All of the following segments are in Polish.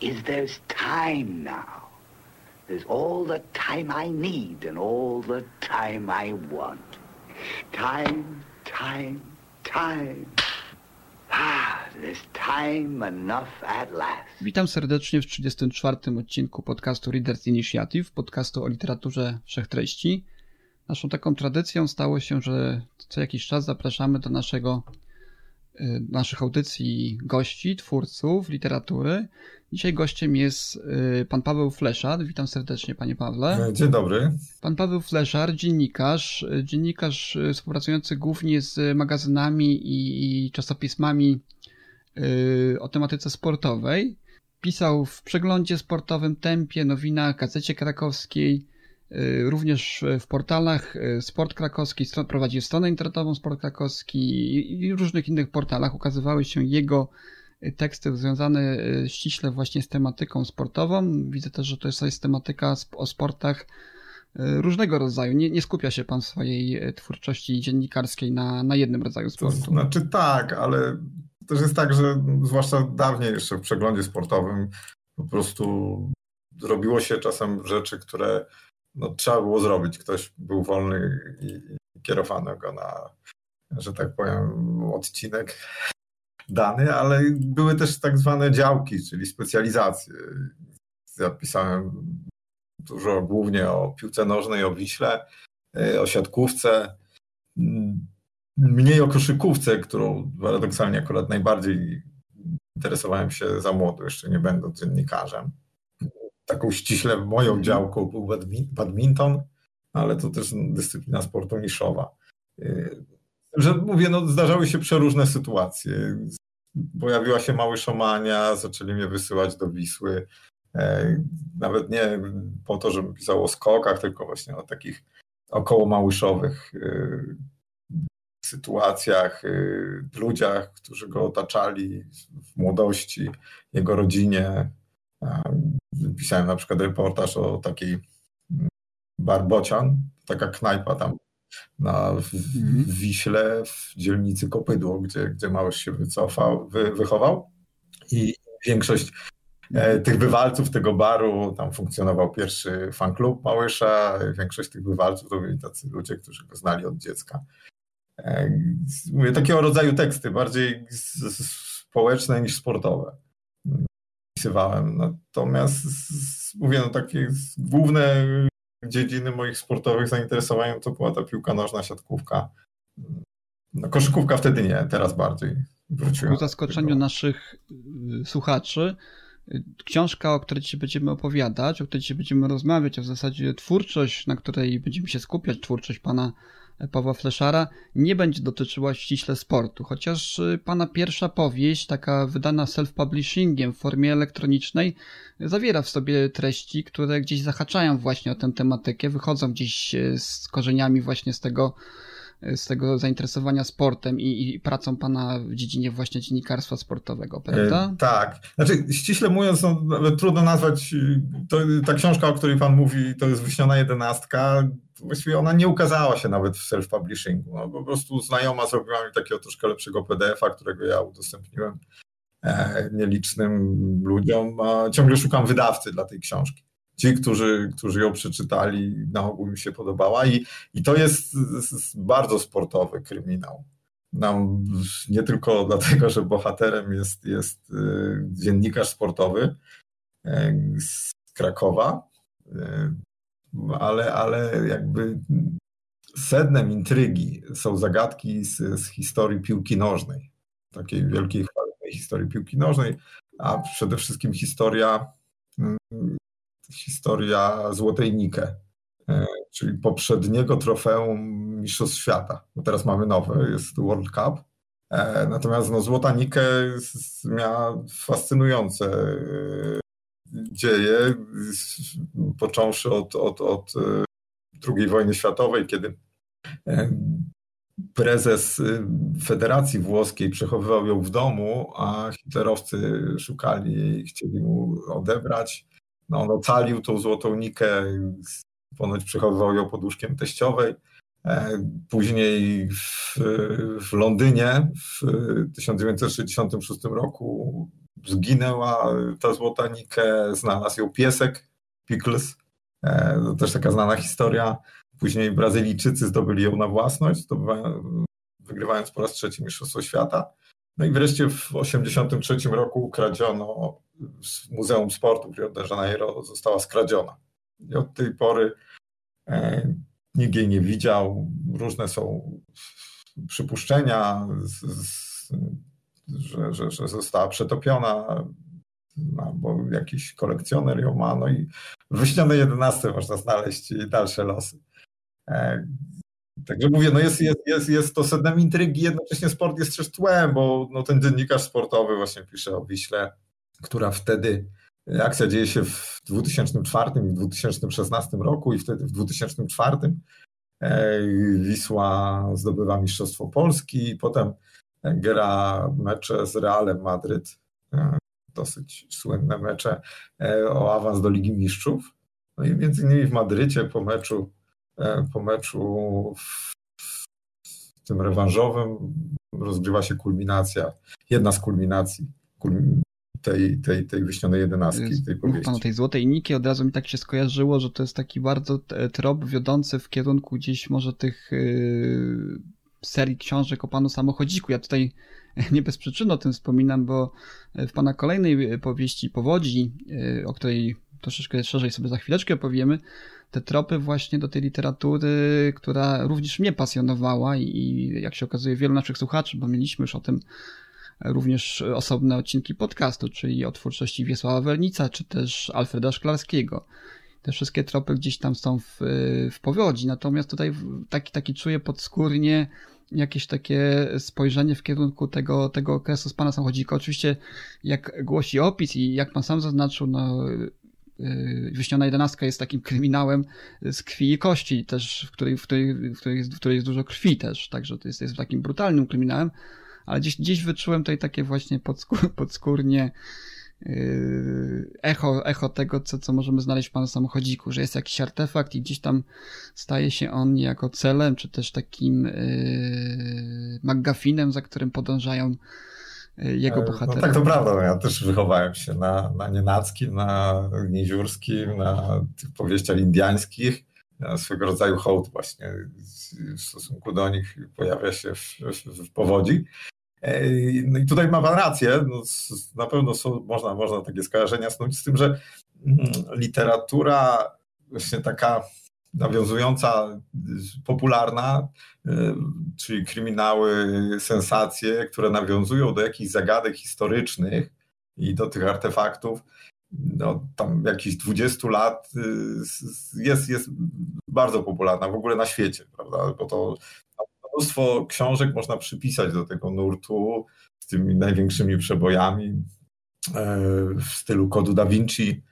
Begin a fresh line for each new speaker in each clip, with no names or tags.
is there's time now. There's all the time I need and all the time I want. Time, time, time. Ah, there's time enough at last.
Witam serdecznie w 34. odcinku podcastu Readers Initiative, podcastu o literaturze wszechtreści. Naszą taką tradycją stało się, że co jakiś czas zapraszamy do naszego, y, naszych audycji gości, twórców literatury. Dzisiaj gościem jest y, pan Paweł Fleszar. Witam serdecznie, panie Pawle.
Dzień dobry.
Pan Paweł Fleszar, dziennikarz, y, dziennikarz y, współpracujący głównie z magazynami i, i czasopismami o tematyce sportowej. Pisał w przeglądzie sportowym Tempie, Nowinach, Gazecie Krakowskiej, również w portalach Sport Krakowski, prowadził stronę internetową Sport Krakowski i, i różnych innych portalach ukazywały się jego teksty związane y, ściśle właśnie z tematyką sportową. Widzę też, że to jest, to tematyka o sportach y, różnego rodzaju. Nie, nie skupia się pan w swojej y, twórczości dziennikarskiej na, na jednym rodzaju
To
sportu.
znaczy tak, ale też jest tak, że zwłaszcza dawniej jeszcze w przeglądzie sportowym po prostu robiło się czasem rzeczy, które no, trzeba było zrobić. Ktoś był wolny i, i kierowano go na, że tak powiem, odcinek dany, ale były też tak zwane działki, czyli specjalizacje. Ja pisałem dużo głównie o piłce nożnej, o Wiśle, y, o siatkówce. Mniej o koszykówce, którą paradoksalnie akurat najbardziej interesowałem się za młodu, jeszcze nie będąc dziennikarzem. Taką ściśle moją działką był badmi- badminton, ale to też dyscyplina sportu niszowa. Yy, Że mówię, no, zdarzały się przeróżne sytuacje. Pojawiła się mały szomania, zaczęli mnie wysyłać do Wisły. E, Nawet nie po to, żebym pisał o skokach, tylko właśnie o takich około małyszowych yy, sytuacjach, yy, ludziach, którzy go otaczali w młodości, jego rodzinie. Pisałem na przykład reportaż o takiej mm, Barbocian, taka knajpa tam na, w,
Mhm.
w Wiśle, w dzielnicy Kopydło, gdzie, gdzie Małysz się wycofał, wy, wychował. I większość e, tych bywalców tego baru, tam funkcjonował pierwszy fanklub Małysza, większość tych bywalców to byli tacy ludzie, którzy go znali od dziecka. E, Mówię, takiego rodzaju teksty, bardziej s- społeczne niż sportowe. Pisywałem. Natomiast mówię, no takie główne dziedziny moich sportowych zainteresowań to była ta piłka nożna, siatkówka. No, koszykówka wtedy nie, teraz bardziej wróciłem.
Ku zaskoczeniu naszych y, słuchaczy, y, książka, o której dzisiaj będziemy opowiadać, o której dzisiaj będziemy rozmawiać, a w zasadzie twórczość, na której będziemy się skupiać, twórczość pana Pawła Fleszara, nie będzie dotyczyła ściśle sportu, chociaż y, pana pierwsza powieść, taka wydana self-publishingiem w formie elektronicznej, zawiera w sobie treści, które gdzieś zahaczają właśnie o tę tematykę, wychodzą gdzieś y, z korzeniami właśnie z tego z tego zainteresowania sportem i, i pracą pana w dziedzinie właśnie dziennikarstwa sportowego, prawda?
E, Tak. Znaczy, ściśle mówiąc, no, nawet trudno nazwać, y, to, ta książka, o której pan mówi, to jest Wyśniona Jedenastka. Właściwie ona nie ukazała się nawet w self-publishingu. No, po prostu znajoma zrobiła mi takiego troszkę lepszego PDF-a, którego ja udostępniłem e, nielicznym ludziom. Ciągle szukam wydawcy dla tej książki. Ci, którzy, którzy ją przeczytali, na ogół im się podobała i, i to jest bardzo sportowy kryminał. Nam nie tylko dlatego, że bohaterem jest, jest y, dziennikarz sportowy y, z Krakowa, y, ale, ale jakby sednem intrygi są zagadki z, z historii piłki nożnej, takiej wielkiej, historii piłki nożnej, a przede wszystkim historia, mm, historia Złotej Nike, y, czyli poprzedniego trofeum Mistrzostw Świata. Bo teraz mamy nowe, jest World Cup. E, Natomiast no, Złota Nike miała fascynujące e, dzieje, począwszy od, od, od II wojny światowej, kiedy prezes Federacji Włoskiej przechowywał ją w domu, a hitlerowcy szukali jej, chcieli mu odebrać. No, on ocalił tą złotą nikę, ponoć przechowywał ją pod łóżkiem teściowej. E, później w, w Londynie w 1966 roku zginęła ta złota nikę, znalazł ją piesek, Pickles. E, to też taka znana historia. Później Brazylijczycy zdobyli ją na własność, wygrywając po raz trzeci Mistrzostwo Świata. No i wreszcie w 1983 roku ukradziono Muzeum Sportu Rio de Janeiro została skradziona. I od tej pory e, nikt jej nie widział. Różne są przypuszczenia, z, z, że, że, że została przetopiona, albo jakiś kolekcjoner ją ma. No i w wyśnionej 11 można znaleźć dalsze losy. E, także mówię, no jest, jest, jest, jest to sednem intrygi, jednocześnie sport jest też tłem, bo no ten dziennikarz sportowy właśnie pisze o Wiśle, która wtedy Akcja dzieje się w 2004 i w 2016 roku i wtedy w 2004 e, Wisła zdobywa Mistrzostwo Polski i potem gra mecze z Realem Madryt, e, dosyć słynne mecze e, o awans do Ligi Mistrzów. No i między innymi w Madrycie po meczu, po meczu w tym rewanżowym rozgrywa się kulminacja, jedna z kulminacji tej, tej, tej wyśnionej jedenastki, tej powieści.
Tej złotej niki od razu mi tak się skojarzyło, że to jest taki bardzo trop wiodący w kierunku gdzieś może tych yy, serii książek o panu samochodziku. Ja tutaj nie bez przyczyny o tym wspominam, bo w pana kolejnej powieści Powodzi, yy, o której troszeczkę szerzej sobie za chwileczkę powiemy, te tropy właśnie do tej literatury, która również mnie pasjonowała i jak się okazuje wielu naszych słuchaczy, bo mieliśmy już o tym również osobne odcinki podcastu, czyli o twórczości Wiesława Wernica, czy też Alfreda Szklarskiego. Te wszystkie tropy gdzieś tam są w, w powodzi, natomiast tutaj taki, taki czuję podskórnie jakieś takie spojrzenie w kierunku tego, tego okresu z pana samochodzika. Oczywiście, jak głosi opis i jak pan sam zaznaczył, no, yy, Wyśniona jedenastka jest takim kryminałem z krwi i kości też, w której, w której, w której, jest, w której jest dużo krwi też, także to jest, jest takim brutalnym kryminałem, ale gdzieś, gdzieś wyczułem tutaj takie właśnie podskór, podskórnie yy, echo, echo tego, co, co możemy znaleźć w panu samochodziku, że jest jakiś artefakt i gdzieś tam staje się on jako celem, czy też takim yy, McGuffinem, za którym podążają yy, jego bohaterowie.
No tak, to prawda. No, ja też wychowałem się na, na Nienackim, na Nieziórskim, na tych powieściach indiańskich. Swego rodzaju hołd właśnie w stosunku do nich pojawia się w, w, w powodzi. No i tutaj ma pan rację, no, na pewno są, można, można takie skojarzenia snuć z tym, że mm, literatura właśnie taka nawiązująca, popularna, y, czyli kryminały, sensacje, które nawiązują do jakichś zagadek historycznych i do tych artefaktów, no, tam jakichś 20 lat y, jest, jest bardzo popularna w ogóle na świecie, prawda? Bo to mnóstwo książek można przypisać do tego nurtu z tymi największymi przebojami e, w stylu kodu Da Vinci,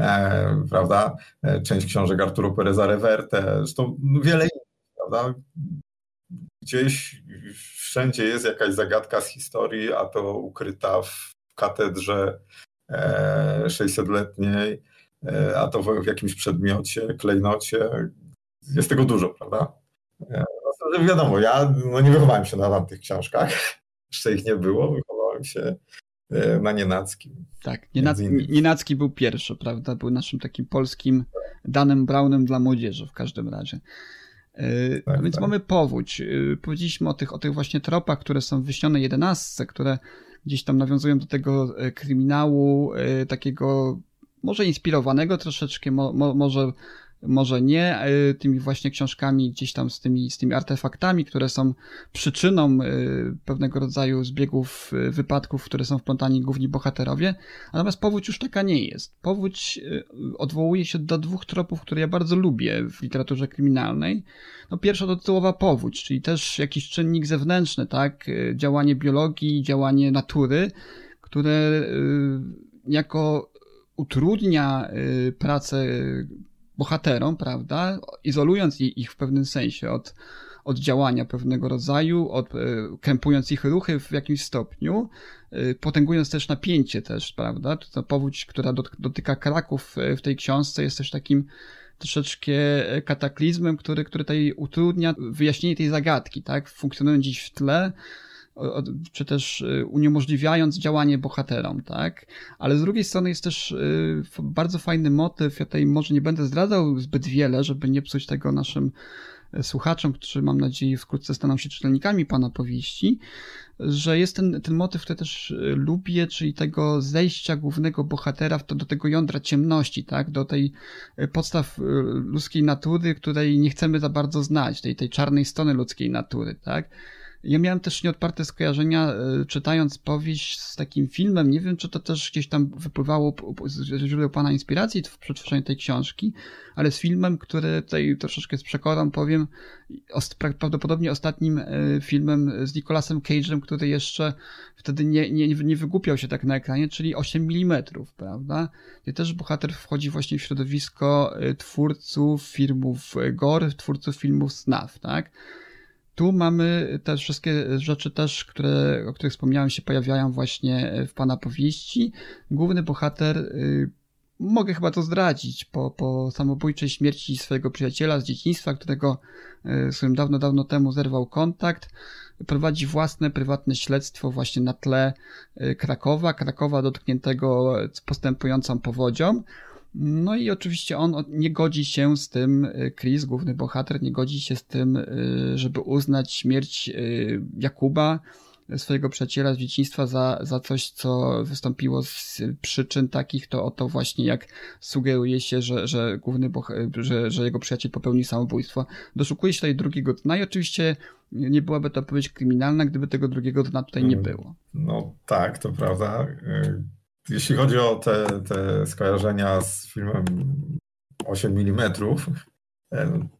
e, prawda? E, część książek Arturo Pereza Reverte, zresztą wiele innych, prawda? Gdzieś wszędzie jest jakaś zagadka z historii, a to ukryta w katedrze 600-letniej, a to w jakimś przedmiocie, klejnocie. Jest tego dużo, prawda? Wiadomo, ja no nie wychowałem się na tamtych książkach. Jeszcze ich nie było, wychowałem się e, na Nienackim.
Tak, Nienac, Nienacki był pierwszy, prawda? Był naszym takim polskim Danem Brownem dla młodzieży w każdym razie. E, tak, więc tak. mamy powódź. E, powiedzieliśmy o tych, o tych właśnie tropach, które są w wyśnionej jedenastce, które gdzieś tam nawiązują do tego kryminału, takiego może inspirowanego troszeczkę, mo, mo, może może nie, e, tymi właśnie książkami, gdzieś tam z tymi, z tymi artefaktami, które są przyczyną e, pewnego rodzaju zbiegów e, wypadków, które są wplątani główni bohaterowie. Natomiast powódź już taka nie jest. Powódź odwołuje się do dwóch tropów, które ja bardzo lubię w literaturze kryminalnej. No pierwsza to tytułowa powódź, czyli też jakiś czynnik zewnętrzny, tak? Działanie biologii, działanie natury, które jako utrudnia pracę bohaterom, prawda, izolując ich w pewnym sensie od, od działania pewnego rodzaju, od, krępując ich ruchy w jakimś stopniu, potęgując też napięcie też, prawda, to powódź, która dotyka Kraków w tej książce jest też takim troszeczkę kataklizmem, który, który tutaj utrudnia wyjaśnienie tej zagadki, tak? Funkcjonując dziś w tle, czy też y, uniemożliwiając działanie bohaterom, tak? Ale z drugiej strony jest też y, bardzo fajny motyw, ja tutaj może nie będę zdradzał zbyt wiele, żeby nie psuć tego naszym y, słuchaczom, którzy mam nadzieję wkrótce staną się czytelnikami pana powieści, że jest ten, ten motyw, który też lubię, czyli tego zejścia głównego bohatera do tego jądra ciemności, tak? Do tej podstaw ludzkiej natury, której nie chcemy za bardzo znać, tej, tej czarnej strony ludzkiej natury, tak? Ja miałem też nieodparte skojarzenia, e, czytając powieść z takim filmem. Nie wiem, czy to też gdzieś tam wypływało z źródeł pana inspiracji w przetworzeniu tej książki, ale z filmem, który tutaj troszeczkę z przekorą powiem, prawdopodobnie ostatnim e, filmem z Nicolasem Cage'em, który jeszcze wtedy nie, nie, nie wygłupiał się tak na ekranie, czyli 8 mm, prawda? Gdzie też bohater wchodzi właśnie w środowisko e, twórców filmów gore, twórców filmów SNAF, tak? Tu mamy te wszystkie rzeczy też, które, o których wspomniałem, się pojawiają właśnie w pana powieści. Główny bohater, y, mogę chyba to zdradzić, po, po samobójczej śmierci swojego przyjaciela z dzieciństwa, którego, y, z którym dawno, dawno temu zerwał kontakt, prowadzi własne prywatne śledztwo właśnie na tle y, Krakowa, Krakowa dotkniętego postępującą powodzią. No i oczywiście on nie godzi się z tym, y, Chris, główny bohater, nie godzi się z tym, y, żeby uznać śmierć y, Jakuba, swojego przyjaciela z dzieciństwa za, za coś, co wystąpiło z przyczyn takich, to oto właśnie jak sugeruje się, że, że główny że, że jego przyjaciel popełnił samobójstwo. Doszukuje się tutaj drugiego dna i oczywiście nie byłaby to odpowiedź kryminalna, gdyby tego drugiego dna tutaj nie mm. było.
No tak, to prawda jeśli chodzi o te, te skojarzenia z filmem 8 mm,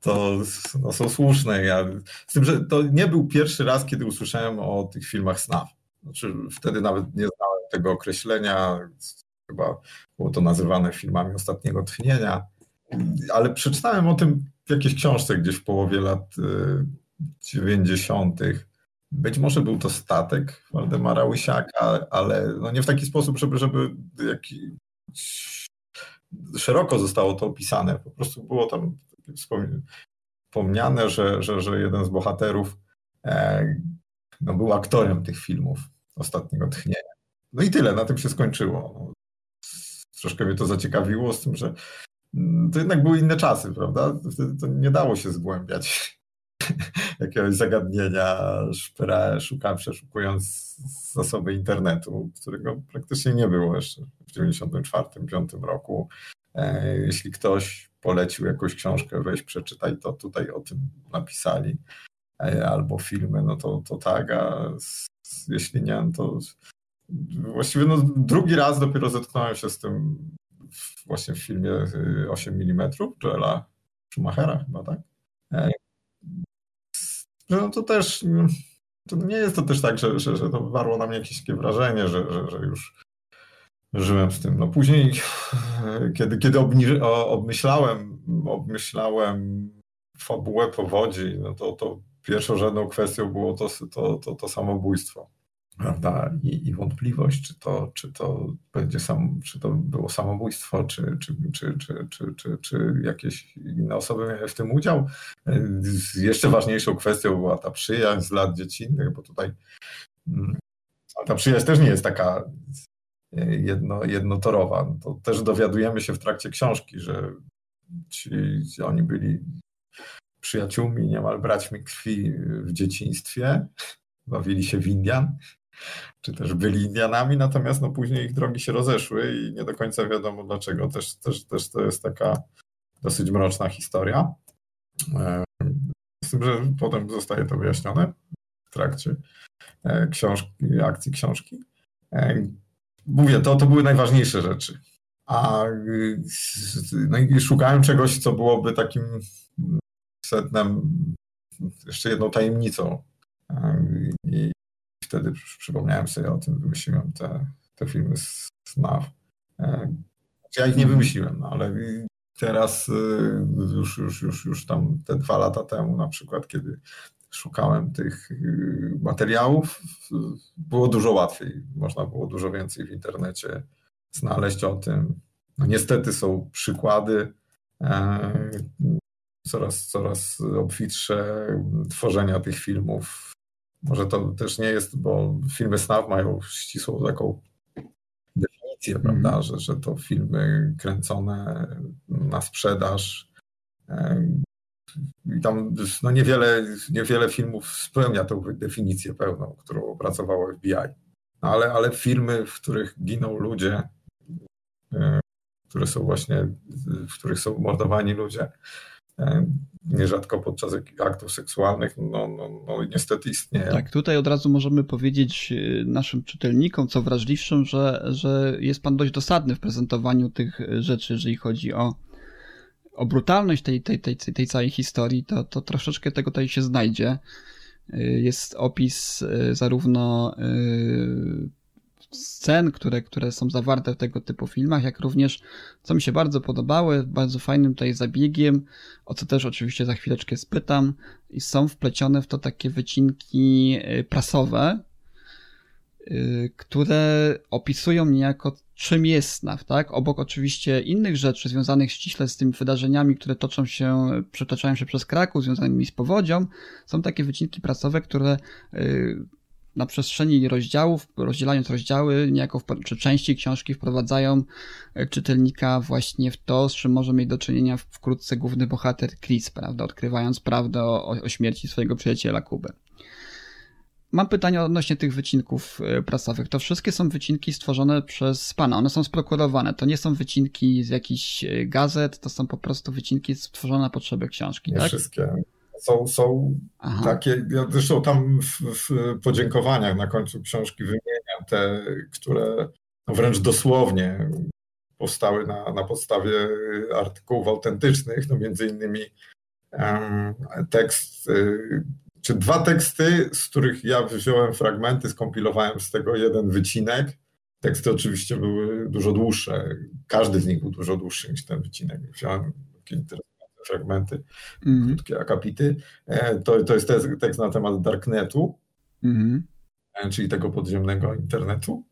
to no, są słuszne. Ja, z tym, że to nie był pierwszy raz, kiedy usłyszałem o tych filmach SNAF. Znaczy, wtedy nawet nie znałem tego określenia. Chyba było to nazywane filmami ostatniego tchnienia. Ale przeczytałem o tym w jakiejś książce gdzieś w połowie lat 90. Być może był to statek Waldemara Łysiaka, ale no nie w taki sposób, żeby, żeby szeroko zostało to opisane. Po prostu było tam wspomniane, że, że, że jeden z bohaterów e, no, był aktorem tych filmów ostatniego tchnienia. No i tyle, na tym się skończyło. No, troszkę mnie to zaciekawiło z tym, że mm, to jednak były inne czasy, prawda? Wtedy to nie dało się zgłębiać jakiegoś zagadnienia szpera, szukam, przeszukując zasoby internetu, którego praktycznie nie było jeszcze w 1994-1995 roku. E, jeśli ktoś polecił jakąś książkę, weź przeczytaj, to tutaj o tym napisali. E, albo filmy, no to, to tak, a jeśli nie, to właściwie no, drugi raz dopiero zetknąłem się z tym właśnie w filmie 8 mm Joela Schumachera chyba, tak? No to też to nie jest to też tak, że, że, że to wywarło na mnie jakieś takie wrażenie, że, że, że już żyłem z tym. No później, kiedy, kiedy obni- obmyślałem, obmyślałem fabułę powodzi, no to, to pierwszorzędną kwestią było to, to, to, to samobójstwo prawda? I, I, wątpliwość, czy to, czy to będzie sam, czy to było samobójstwo, czy, czy, czy, czy, czy, czy, czy jakieś inne osoby miały w tym udział. Jeszcze ważniejszą kwestią była ta przyjaźń z lat dziecinnych, bo tutaj mm, ta przyjaźń też nie jest taka jedno, jednotorowa. To też dowiadujemy się w trakcie książki, że ci, oni byli przyjaciółmi, niemal braćmi krwi w dzieciństwie, bawili się w Indian czy też byli Indianami, natomiast no później ich drogi się rozeszły i nie do końca wiadomo dlaczego. Też, też, też to jest taka dosyć mroczna historia. E, z tym, że potem zostaje to wyjaśnione w trakcie e, książki, akcji książki. E, mówię, to, to były najważniejsze rzeczy. A no i szukałem czegoś, co byłoby takim setnem, jeszcze jedną tajemnicą. I wtedy przypomniałem sobie o tym, wymyśliłem te, te filmy z SNAF. E, Ja ich nie mhm. wymyśliłem, no, ale teraz y, już, już, już, już tam te dwa lata temu na przykład, kiedy szukałem tych y, materiałów, było dużo łatwiej. Można było dużo więcej w internecie znaleźć o tym. No niestety są przykłady e, coraz, coraz obfitsze tworzenia tych filmów. Może to też nie jest, bo filmy snaf mają ścisłą taką definicję, mm. prawda, że, że to filmy kręcone na sprzedaż. E, I tam no niewiele, niewiele filmów spełnia tą definicję pełną, którą opracowało FBI. No ale, ale filmy, w których giną ludzie, e, które są właśnie, w których są mordowani ludzie, nierzadko podczas aktów seksualnych, no, no, no niestety istnieje.
Tak, tutaj od razu możemy powiedzieć e, naszym czytelnikom, co wrażliwszym, że, że jest pan dość dosadny w prezentowaniu tych rzeczy, jeżeli chodzi o, o brutalność tej, tej, tej, tej całej historii, to, to troszeczkę tego tutaj się znajdzie. E, jest opis zarówno scen, które, które są zawarte w tego typu filmach, jak również, co mi się bardzo podobało, bardzo fajnym tutaj zabiegiem, o co też oczywiście za chwileczkę spytam, i są wplecione w to takie wycinki y, prasowe, y, które opisują niejako czym jest SNAF, tak? Obok oczywiście innych rzeczy związanych ściśle z tymi wydarzeniami, które toczą się, przetaczają się przez Kraków, związanymi z powodzią, są takie wycinki prasowe, które y, na przestrzeni rozdziałów, rozdzielając rozdziały, niejako w, czy części książki wprowadzają e, czytelnika właśnie w to, z czym może mieć do czynienia wkrótce główny bohater Chris, prawda, odkrywając prawdę o, o śmierci swojego przyjaciela Kuby. Mam pytanie odnośnie tych wycinków e, prasowych. To wszystkie są wycinki stworzone przez pana. One są sprokurowane. To nie są wycinki z jakichś e, gazet, to są po prostu wycinki stworzone na potrzeby książki.
Nie
tak?
wszystkie. Są, są takie, ja zresztą tam w, w, podziękowaniach na końcu książki wymieniam te, które no wręcz dosłownie powstały na, na podstawie artykułów autentycznych, no między innymi um, tekst, y, czy dwa teksty, z których ja wziąłem fragmenty, skompilowałem z tego jeden wycinek. Teksty oczywiście były dużo dłuższe, każdy z nich był dużo dłuższy niż ten wycinek. Wziąłem fragmenty, mm. krótkie akapity. E, to, to jest tekst na temat Darknetu, mm. czyli tego podziemnego internetu.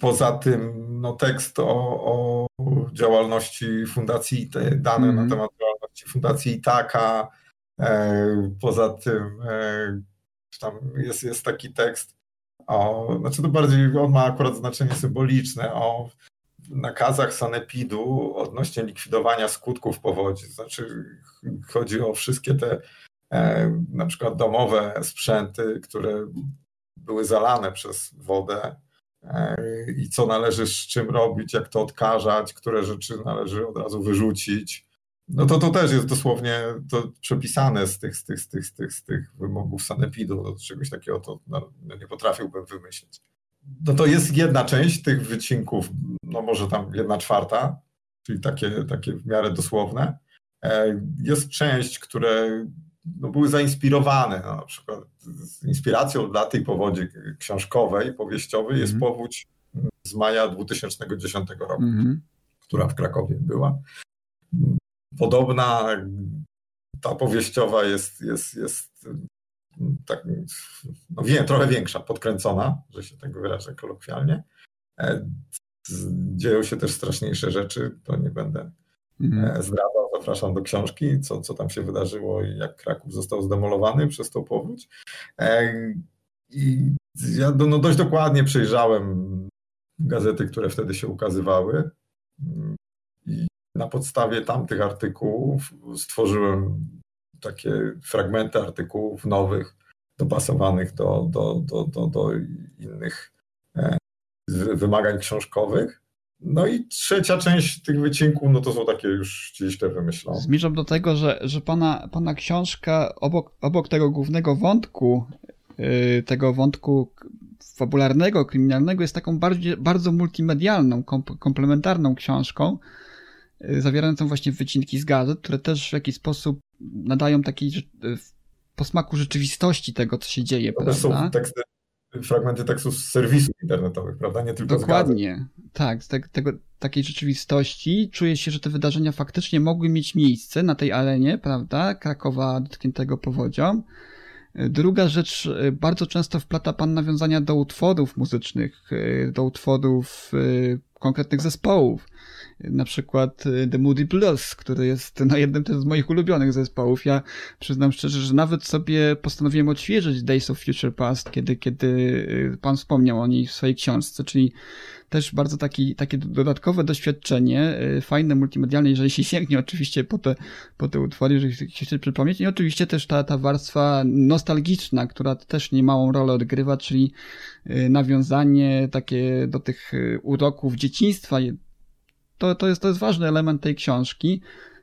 Poza tym no, tekst o, o działalności fundacji, te dane mm. na mhm. temat działalności fundacji Itaka. E, poza tym tam jest, jest taki tekst o, znaczy to bardziej, on ma akurat znaczenie symboliczne, o nakazach sanepidu odnośnie likwidowania skutków powodzi. Znaczy chodzi o wszystkie te e, na przykład domowe sprzęty, które były zalane przez wodę e, i co należy z czym robić, jak to odkażać, które rzeczy należy od razu wyrzucić. No to to też jest dosłownie to przepisane z tych, z tych, z tych, z tych, z tych wymogów sanepidu. Do czegoś takiego to no, nie potrafiłbym wymyślić no to jest jedna część tych wycinków, no może tam jedna czwarta, czyli takie, takie w miarę dosłowne. E, jest część, które no, były zainspirowane, no, na przykład z inspiracją dla tej powodzi książkowej, powieściowej jest mm powódź z maja 2010 roku, mm która w Krakowie była. Podobna ta powieściowa jest, jest, jest tak, no wiem, trochę większa, podkręcona, że się tak wyrażę kolokwialnie. E, dzieją się też straszniejsze rzeczy, to nie będę mhm. zdradzał, zapraszam do książki, co, co tam się wydarzyło i jak Kraków został zdemolowany przez tą powódź. E, I ja no, dość dokładnie przejrzałem gazety, które wtedy się ukazywały i na podstawie tamtych artykułów stworzyłem takie fragmenty artykułów nowych, dopasowanych do, do, do, do, do innych e, wymagań książkowych. No i trzecia część tych wycinków, no to są takie już ściśle wymyślone.
Zmierzam do tego, że, że pana, pana książka obok, obok tego głównego wątku, yy, tego wątku fabularnego, kryminalnego, jest taką bardziej, bardzo multimedialną, komplementarną książką, yy, zawierającą właśnie wycinki z gazet, które też w jakiś sposób nadają takiej posmaku rzeczywistości tego, co się dzieje.
To prawda? są teksty, fragmenty tekstów z serwisów internetowych, prawda? Nie tylko
Dokładnie, tak. Z te, tego, takiej rzeczywistości. Czuje się, że te wydarzenia faktycznie mogły mieć miejsce na tej arenie, prawda? Krakowa dotkniętego powodzią. Druga rzecz, bardzo często wplata pan nawiązania do utworów muzycznych, do utworów konkretnych zespołów na przykład y, The Moody Blues, który jest no, jednym z moich ulubionych zespołów. Ja przyznam szczerze, że nawet sobie postanowiłem odświeżyć Days of Future Past, kiedy, kiedy y, pan wspomniał o niej w swojej książce, czyli też bardzo taki, takie dodatkowe doświadczenie, y, fajne, multimedialne, jeżeli się sięgnie oczywiście po te, po te utwory, jeżeli się chce przypomnieć. I oczywiście też ta, ta warstwa nostalgiczna, która też niemałą rolę odgrywa, czyli nawiązanie takie do tych uroków dzieciństwa, to, to, jest, to jest ważny element tej książki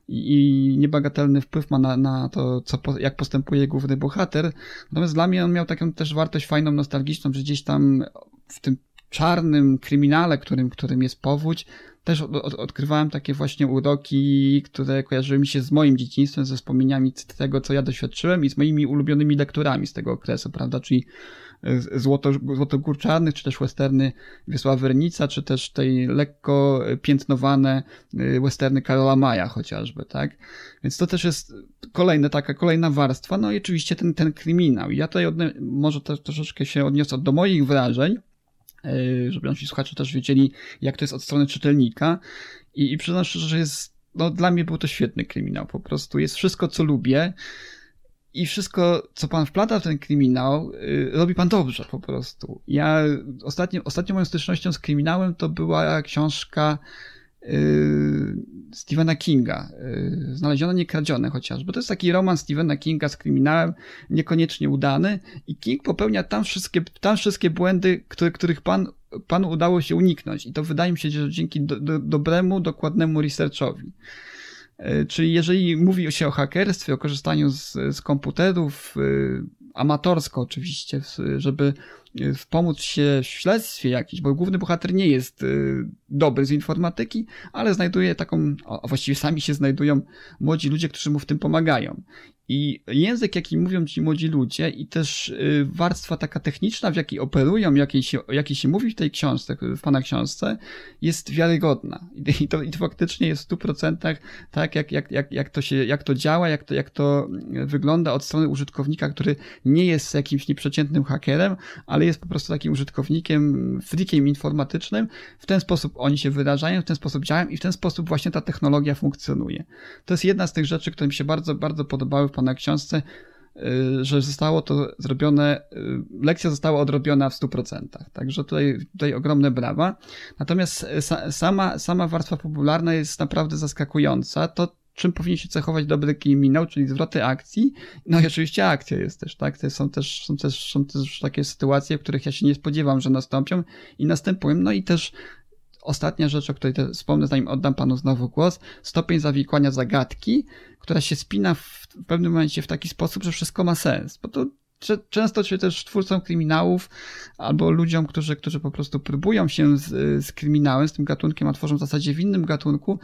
i niebagatelny wpływ ma na, na to, co, jak postępuje główny bohater. Natomiast dla mnie on miał taką też wartość fajną, nostalgiczną, że gdzieś tam w tym czarnym kryminale, którym, którym jest powódź, też od, od, odkrywałem takie właśnie uroki, które kojarzyły mi się z moim dzieciństwem, ze wspomnieniami tego, co ja doświadczyłem i z moimi ulubionymi lekturami z tego okresu, prawda? Czyli złoto, złotogórczarnych, czy też westerny Wiesława Wernica, czy też tej lekko piętnowane y, westerny Karola Maja chociażby, tak? Więc to też jest kolejna taka, kolejna warstwa, no i oczywiście ten, ten kryminał. Ja tutaj odne- może to, troszeczkę się odniosę do moich wrażeń, y, żeby nasi słuchacze też wiedzieli, jak to jest od strony czytelnika i, i przyznam szczerze, że jest no, dla mnie był to świetny kryminał, po prostu jest wszystko, co lubię i wszystko, co pan wplata w ten kryminał, yy, robi pan dobrze po prostu. Ja ostatnio, ostatnią moją stycznością z kryminałem to była książka yy, Stephena Kinga, yy, Znalezione, niekradzione chociażby. To jest taki roman Stephena Kinga z kryminałem, niekoniecznie udany i King popełnia tam wszystkie, tam wszystkie błędy, które, których pan, panu udało się uniknąć i to wydaje mi się, że dzięki do, do, dobremu, dokładnemu researchowi. E, czyli jeżeli mówi się o hakerstwie, o korzystaniu z, z komputerów, y, amatorsko oczywiście, żeby pomóc się w śledztwie jakimś, bo główny bohater nie jest y, dobry z informatyki, ale znajduje taką, a właściwie sami się znajdują młodzi ludzie, którzy mu w tym pomagają. I język, jaki mówią ci młodzi ludzie, i też y, warstwa taka techniczna, w jakiej operują, jakiej się, jakiej się mówi w tej książce, w pana książce, jest wiarygodna. I to, i to faktycznie jest w 100% tak, jak, jak, jak, jak, to się, jak to działa, jak to, jak to wygląda od strony użytkownika, który nie jest jakimś nieprzeciętnym hakerem, ale jest po prostu takim użytkownikiem, freakiem informatycznym. W ten sposób oni się wyrażają, w ten sposób działają i w ten sposób właśnie ta technologia funkcjonuje. To jest jedna z tych rzeczy, które mi się bardzo, bardzo podobały w Pana książce, y, że zostało to zrobione, y, lekcja została odrobiona w 100%. Także tutaj, tutaj ogromne brawa. Natomiast sama, sama warstwa popularna jest naprawdę zaskakująca. To, czym powinien się cechować dobry kryminał, czyli zwroty akcji. No i oczywiście akcja jest też, tak? To są też, są też, są też takie sytuacje, w których ja się nie spodziewam, że nastąpią i następują. No i też ostatnia rzecz, o której wspomnę, zanim oddam panu znowu głos, stopień zawikłania zagadki, która się spina w pewnym momencie w taki sposób, że wszystko ma sens. Bo to często się też twórcom kryminałów albo ludziom, którzy, którzy po prostu próbują się z, z kryminałem, z tym gatunkiem, a tworzą w zasadzie w innym gatunku,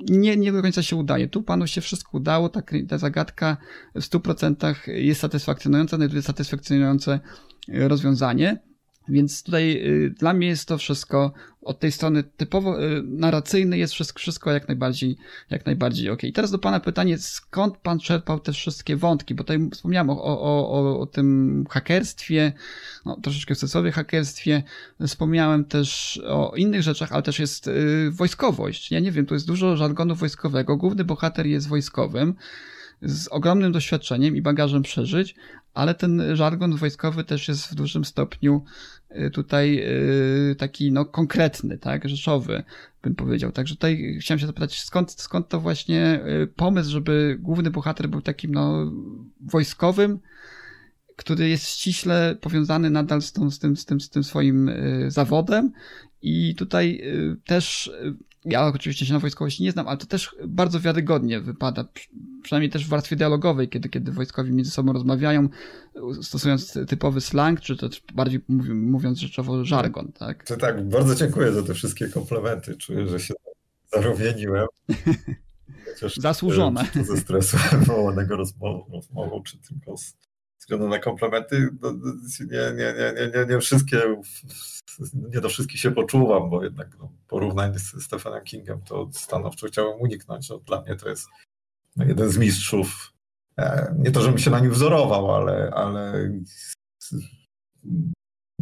nie, nie do końca się udaje. Tu panu się wszystko udało, ta, ta zagadka w 100% jest satysfakcjonująca, znajduje satysfakcjonujące rozwiązanie. Więc tutaj y, dla mnie jest to wszystko od tej strony typowo y, narracyjnej jest wszystko, jak najbardziej, jak najbardziej ok. I teraz do Pana pytanie, skąd Pan czerpał te wszystkie wątki? Bo tutaj wspomniałem o, o, o, o tym hakerstwie, no, troszeczkę w cudzysłowie hakerstwie, wspomniałem też o innych rzeczach, ale też jest y, wojskowość. Ja nie wiem, tu jest dużo żargonu wojskowego. Główny bohater jest wojskowym z ogromnym doświadczeniem i bagażem przeżyć, ale ten żargon wojskowy też jest w dużym stopniu y, tutaj y, taki no konkretny, tak, rzeczowy, bym powiedział. Także tutaj chciałem się zapytać, skąd, skąd to właśnie y, pomysł, żeby główny bohater był takim no wojskowym, który jest ściśle powiązany nadal z, tą, z, tym, z, tym, z tym swoim zawodem i tutaj też ja oczywiście się na wojskowości nie znam, ale to też bardzo wiarygodnie wypada, przynajmniej też w warstwie dialogowej, kiedy, kiedy wojskowi między sobą rozmawiają, stosując typowy slang, czy też bardziej mówiąc rzeczowo żargon, tak?
To tak, bardzo dziękuję za te wszystkie komplementy. Czuję, że się zarumieniłem.
Chociaż Zasłużone.
Czy to ze stresu wywołanego rozmową, rozmową, czy tylko z względu na komplementy, no, nie, nie, nie, nie, nie wszystkie, nie do wszystkich się poczuwam, bo jednak no, porównań z Stephenem Kingem to stanowczo chciałem uniknąć. No, dla mnie to jest no, jeden z mistrzów. E, nie to, żebym się na nim wzorował, ale, ale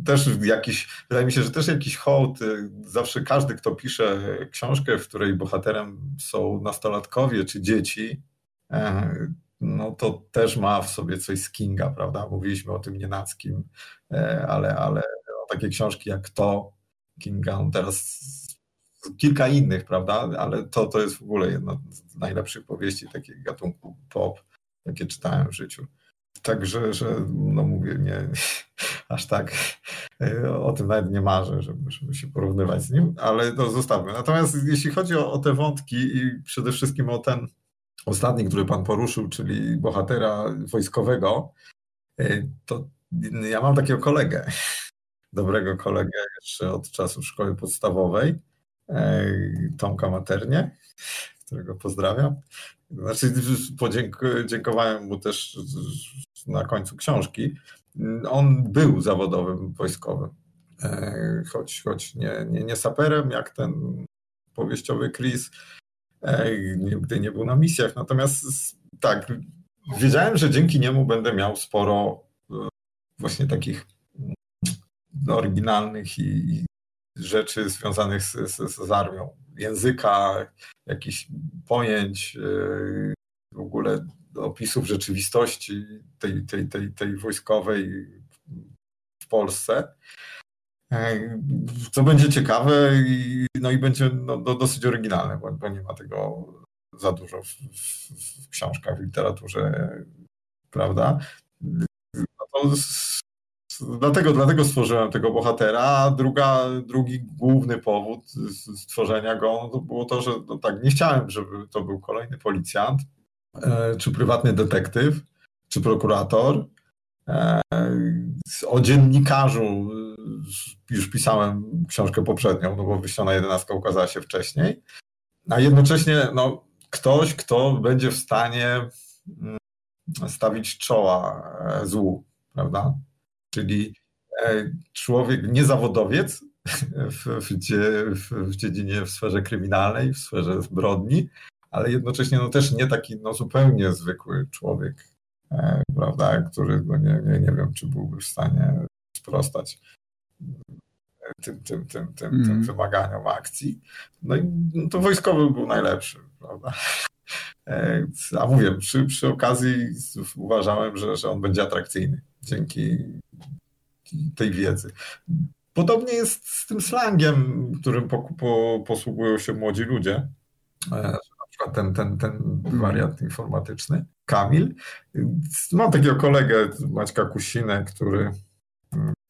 też jakiś, wydaje mi się, że też jakiś hołd, y, zawsze każdy, kto pisze książkę, w której bohaterem są nastolatkowie czy dzieci, e, no to też ma w sobie coś z Kinga, prawda? Mówiliśmy o tym nienackim, e, ale, ale takie książki jak to Kinga, on teraz kilka innych, prawda? Ale to, to jest w ogóle jedna z najlepszych powieści takiego gatunku pop, jakie czytałem w życiu. Także, że no mówię, nie, aż tak e, o tym nawet nie marzę, żeby, żeby się porównywać z nim, ale to zostawmy. Natomiast jeśli chodzi o, o te wątki i przede wszystkim o ten ostatni, który pan poruszył, czyli bohatera wojskowego, e, to ja mam takiego kolegę, dobrego kolegę jeszcze od czasów szkoły podstawowej, e, Tomka Maternie, którego pozdrawiam. Znaczy, podziękowałem mu też na końcu książki. On był zawodowym wojskowym, e, choć, choć nie, nie, nie saperem, jak ten powieściowy Chris, e, nigdy nie był na misjach. Natomiast tak, wiedziałem, że dzięki niemu będę miał sporo e, właśnie takich oryginalnych i rzeczy związanych z, z, z armią. Języka, jakichś pojęć, w ogóle opisów rzeczywistości tej, tej, tej, tej wojskowej w Polsce. Co będzie ciekawe i, no i będzie no, dosyć oryginalne, bo, bo, nie ma tego za dużo w, w, w książkach, w literaturze, prawda? No dlatego, dlatego stworzyłem tego bohatera, druga, drugi główny powód stworzenia go no to było to, że no tak, nie chciałem, żeby to był kolejny policjant, E, czy prywatny detektyw, czy prokurator. E, o dziennikarzu już pisałem książkę poprzednią, no bo wyślona jedenastka ukazała się wcześniej. A jednocześnie no, ktoś, kto będzie w stanie mm, stawić czoła e, złu, prawda? Czyli człowiek, niezawodowiec w, w, w dziedzinie, w sferze kryminalnej, w sferze zbrodni, ale jednocześnie no, też nie taki no, zupełnie zwykły człowiek, e, prawda, który no, nie, nie, nie wiem, czy byłby w stanie sprostać tym, tym, tym, tym, mm. tym wymaganiom akcji. No i no, to wojskowy był najlepszy, prawda. E, a mówię, przy, przy okazji uważałem, że, że on będzie atrakcyjny dzięki tej wiedzy. Podobnie jest z tym slangiem, którym po, po, posługują się młodzi ludzie. E, przykład ten, ten, ten mhm. wariant informatyczny, Kamil. Mam takiego kolegę, Maćka Kusinę, który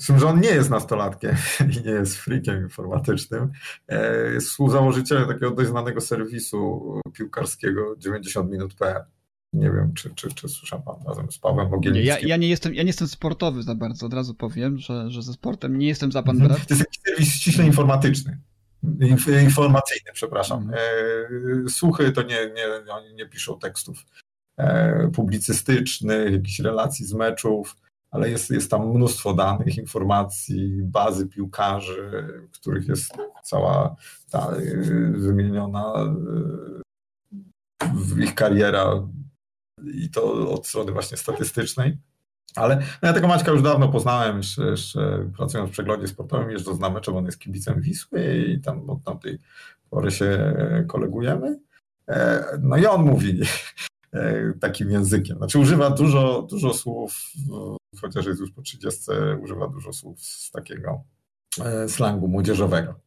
z tym, że on nie jest nastolatkiem i nie jest freakiem informatycznym, e, jest współzałożycielem takiego dość znanego serwisu piłkarskiego 90 minut.pl. Nie wiem, czy, czy, czy słyszał pan razem z Pawłem Mogielnickim.
Ja, ja, nie jestem, ja nie jestem sportowy za bardzo, od razu powiem, że, że ze sportem nie jestem za pan mhm. brat.
To jest jakiś serwis ściśle informatyczny informacyjny, przepraszam. Mhm. E, słuchy to nie, nie, oni nie piszą tekstów e, publicystycznych, jakichś relacji z meczów, ale jest, jest tam mnóstwo danych, informacji, bazy piłkarzy, których jest cała ta e, wymieniona w ich kariera i to od strony właśnie statystycznej. Ale no ja tego Maćka już dawno poznałem, jeszcze, jeszcze pracując w przeglądzie sportowym, jeżdżę na mecze, bo on jest kibicem Wisły i tam od tamtej pory się kolegujemy. E, no i on mówi takim językiem. Znaczy używa dużo, dużo słów, chociaż jest już po 30, używa dużo słów z takiego e, slangu młodzieżowego.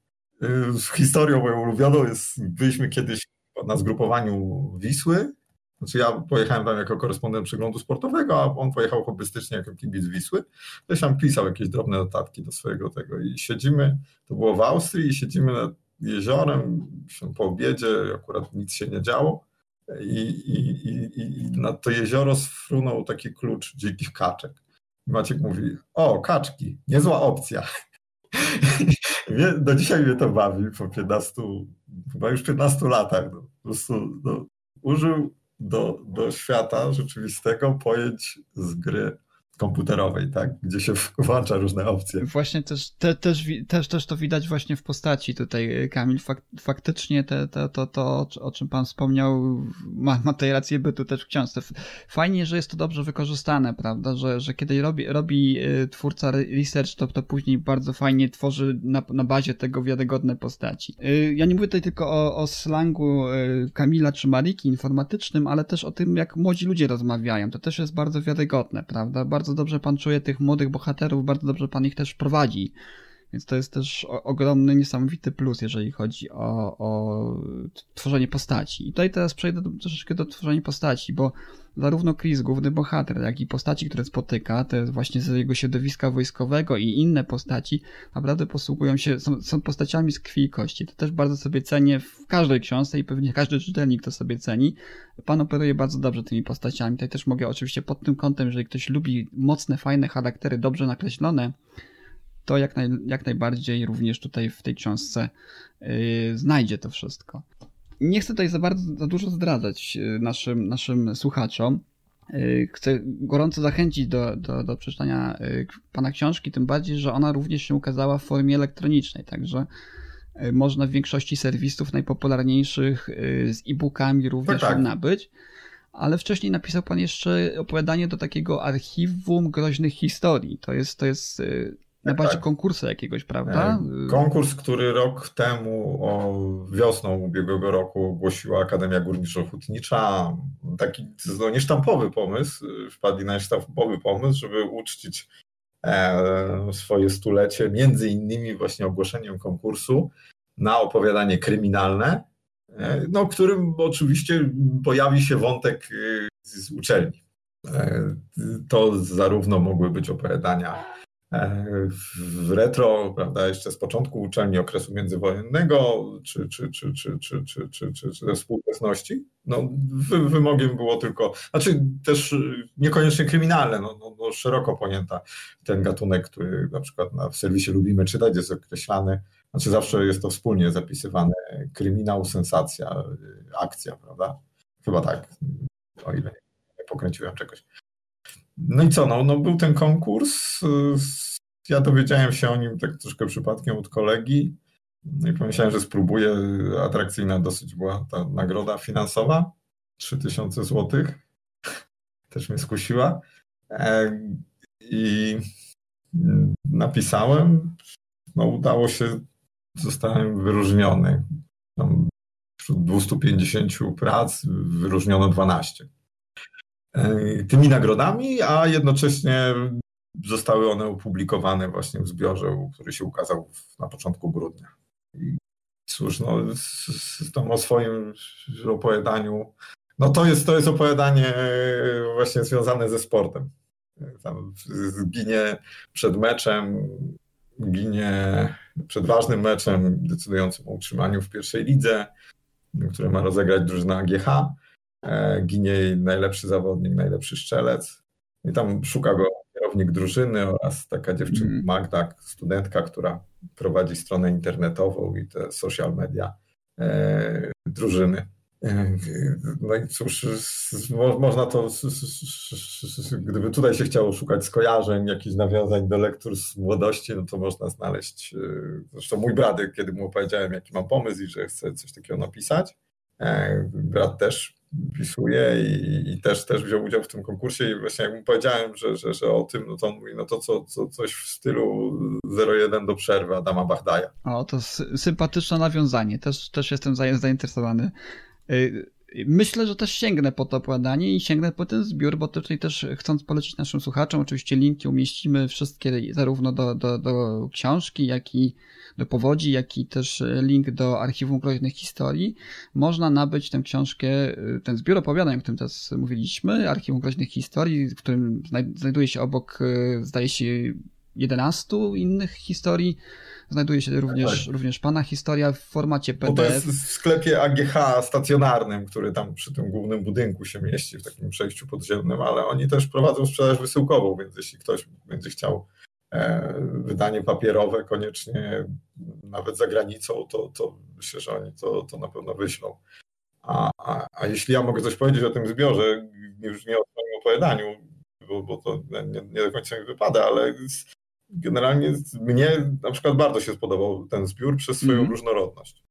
Historią moją ulubioną jest, byliśmy kiedyś na zgrupowaniu Wisły znaczy ja pojechałem tam jako korespondent przeglądu sportowego, a on pojechał hobbystycznie jako kibic Wisły. Ktoś tam pisał jakieś drobne notatki do swojego tego i siedzimy, to było w Austrii i siedzimy nad jeziorem, po obiedzie, akurat nic się nie działo i, i, i, i na to jezioro sfrunął taki klucz dzikich kaczek. Maciek mówi, o kaczki, niezła opcja. Do dzisiaj mnie to bawi po 15, chyba już 15 latach. No, po prostu no, użył do, do świata rzeczywistego pojęć z gry komputerowej, tak, gdzie się włącza różne opcje.
Właśnie też, te, też, też, też to widać właśnie w postaci tutaj, Kamil. Fak, faktycznie te, te, to, to, o czym pan wspomniał, ma, ma tej rację bytu też w książce. Fajnie, że jest to dobrze wykorzystane, prawda, że, że kiedy robi, robi y, twórca research, to, to później bardzo fajnie tworzy na, na bazie tego wiarygodne postaci. Y, ja nie mówię tutaj tylko o, o slangu Kamila czy Mariki informatycznym, ale też o tym, jak młodzi ludzie rozmawiają. To też jest bardzo wiarygodne, prawda? Bardzo bardzo dobrze pan czuje tych młodych bohaterów, bardzo dobrze pan ich też prowadzi. Więc to jest też ogromny, niesamowity plus, jeżeli chodzi o, o tworzenie postaci. I tutaj teraz przejdę do, troszeczkę do tworzenia postaci, bo zarówno Chris, główny bohater, jak i postaci, które spotyka, te właśnie z jego środowiska wojskowego i inne postaci, naprawdę posługują się, są, są postaciami z krwi i kości. To też bardzo sobie cenię w każdej książce i pewnie każdy czytelnik to sobie ceni. Pan operuje bardzo dobrze tymi postaciami. Tutaj też mogę oczywiście pod tym kątem, jeżeli ktoś lubi mocne, fajne charaktery, dobrze nakreślone, to jak, naj, jak najbardziej również tutaj w tej książce yy, znajdzie to wszystko. Nie chcę tutaj za bardzo, za dużo zdradzać y, naszym, naszym słuchaczom. Yy, chcę gorąco zachęcić do, do, do przeczytania pana książki, tym bardziej, że ona również się ukazała w formie elektronicznej, także y, można w większości serwisów najpopularniejszych y, z e-bookami również tak, tak. nabyć. Ale wcześniej napisał pan jeszcze opowiadanie do takiego archiwum groźnych historii. To jest, to jest na bazie tak. konkursu jakiegoś, prawda?
E, konkurs, który rok temu, o wiosną ubiegłego roku ogłosiła Akademia Górniczo-Hutnicza. Taki no, niesztampowy pomysł, wpadli na niesztampowy pomysł, żeby uczcić e, swoje stulecie, między innymi właśnie ogłoszeniem konkursu na opowiadanie kryminalne, e, no, którym oczywiście pojawi się wątek z uczelni. To zarówno mogły być opowiadania w retro, prawda, jeszcze z początku uczelni okresu międzywojennego, czy, czy, czy, czy, czy, czy, czy, czy, czy ze współczesności. No, wymogiem było tylko, znaczy też niekoniecznie kryminalne, no, no, no szeroko pojęta ten gatunek, który na przykład na, w serwisie lubimy czytać, jest określany, znaczy zawsze jest to wspólnie zapisywane, kryminał, sensacja, akcja, prawda? Chyba tak, o ile nie pokręciłem czegoś. No i co, no, no był ten konkurs. Ja dowiedziałem się o nim tak troszkę przypadkiem od kolegi. No i pomyślałem, że spróbuję. Atrakcyjna dosyć była ta nagroda finansowa. 3000 zł. Też mnie skusiła. E, I napisałem. No udało się, zostałem wyróżniony. wśród 250 prac wyróżniono 12. E, tymi nagrodami, a jednocześnie zostały one opublikowane właśnie w zbiorze, który się ukazał na początku grudnia. Cóż, no, z, o swoim opowiadaniu, no to jest, to jest opowiadanie właśnie związane ze sportem. Tam ginie przed meczem, ginie przed ważnym meczem decydującym o utrzymaniu w pierwszej lidze, które ma rozegrać drużyna AGH E, ginie jej najlepszy zawodnik, najlepszy szczelec. I tam szuka go kierownik drużyny oraz taka dziewczyna mm. Magda, studentka, która prowadzi stronę internetową i te social media e, drużyny. E, no i cóż, można to, gdyby tutaj się chciało szukać skojarzeń, jakichś nawiązań do lektur z młodości, no to można znaleźć. Zresztą mój brat, kiedy mu opowiedziałem, jaki mam pomysł i że chcę coś takiego napisać, brat też pisuje i, i, też, też wziął udział w tym konkursie i właśnie jak mu powiedziałem, że, że, że o tym, no to on mówi, no to co, co, coś w stylu 01 do przerwy Adama Bachdaja.
O, to sympatyczne nawiązanie, też, też jestem zainteresowany. Myślę, że też sięgnę po to opowiadanie i sięgnę po ten zbiór, bo tutaj też chcąc polecić naszym słuchaczom, oczywiście linki umieścimy wszystkie zarówno do, do, do książki, jak i do powodzi, jak i też e, link do archiwum groźnych historii. Można nabyć tę książkę, e, ten zbiór opowiadań, o którym teraz mówiliśmy, archiwum groźnych historii, w którym znajduje się obok, e, zdaje się, 11 innych historii. Znajduje się również, tak. również pana historia w formacie PDF.
Bo to jest w sklepie AGH stacjonarnym, który tam przy tym głównym budynku się mieści, w takim przejściu podziemnym, ale oni też prowadzą sprzedaż wysyłkową, więc jeśli ktoś będzie chciał E, wydanie papierowe koniecznie nawet za granicą, to, to myślę, że oni to, to na pewno wyślą. A, a, a jeśli ja mogę coś powiedzieć o tym zbiorze, już nie o swoim opowiadaniu, bo, bo to nie, nie do końca mi wypada, ale generalnie mnie na przykład bardzo się spodobał ten zbiór przez swoją mm. różnorodność.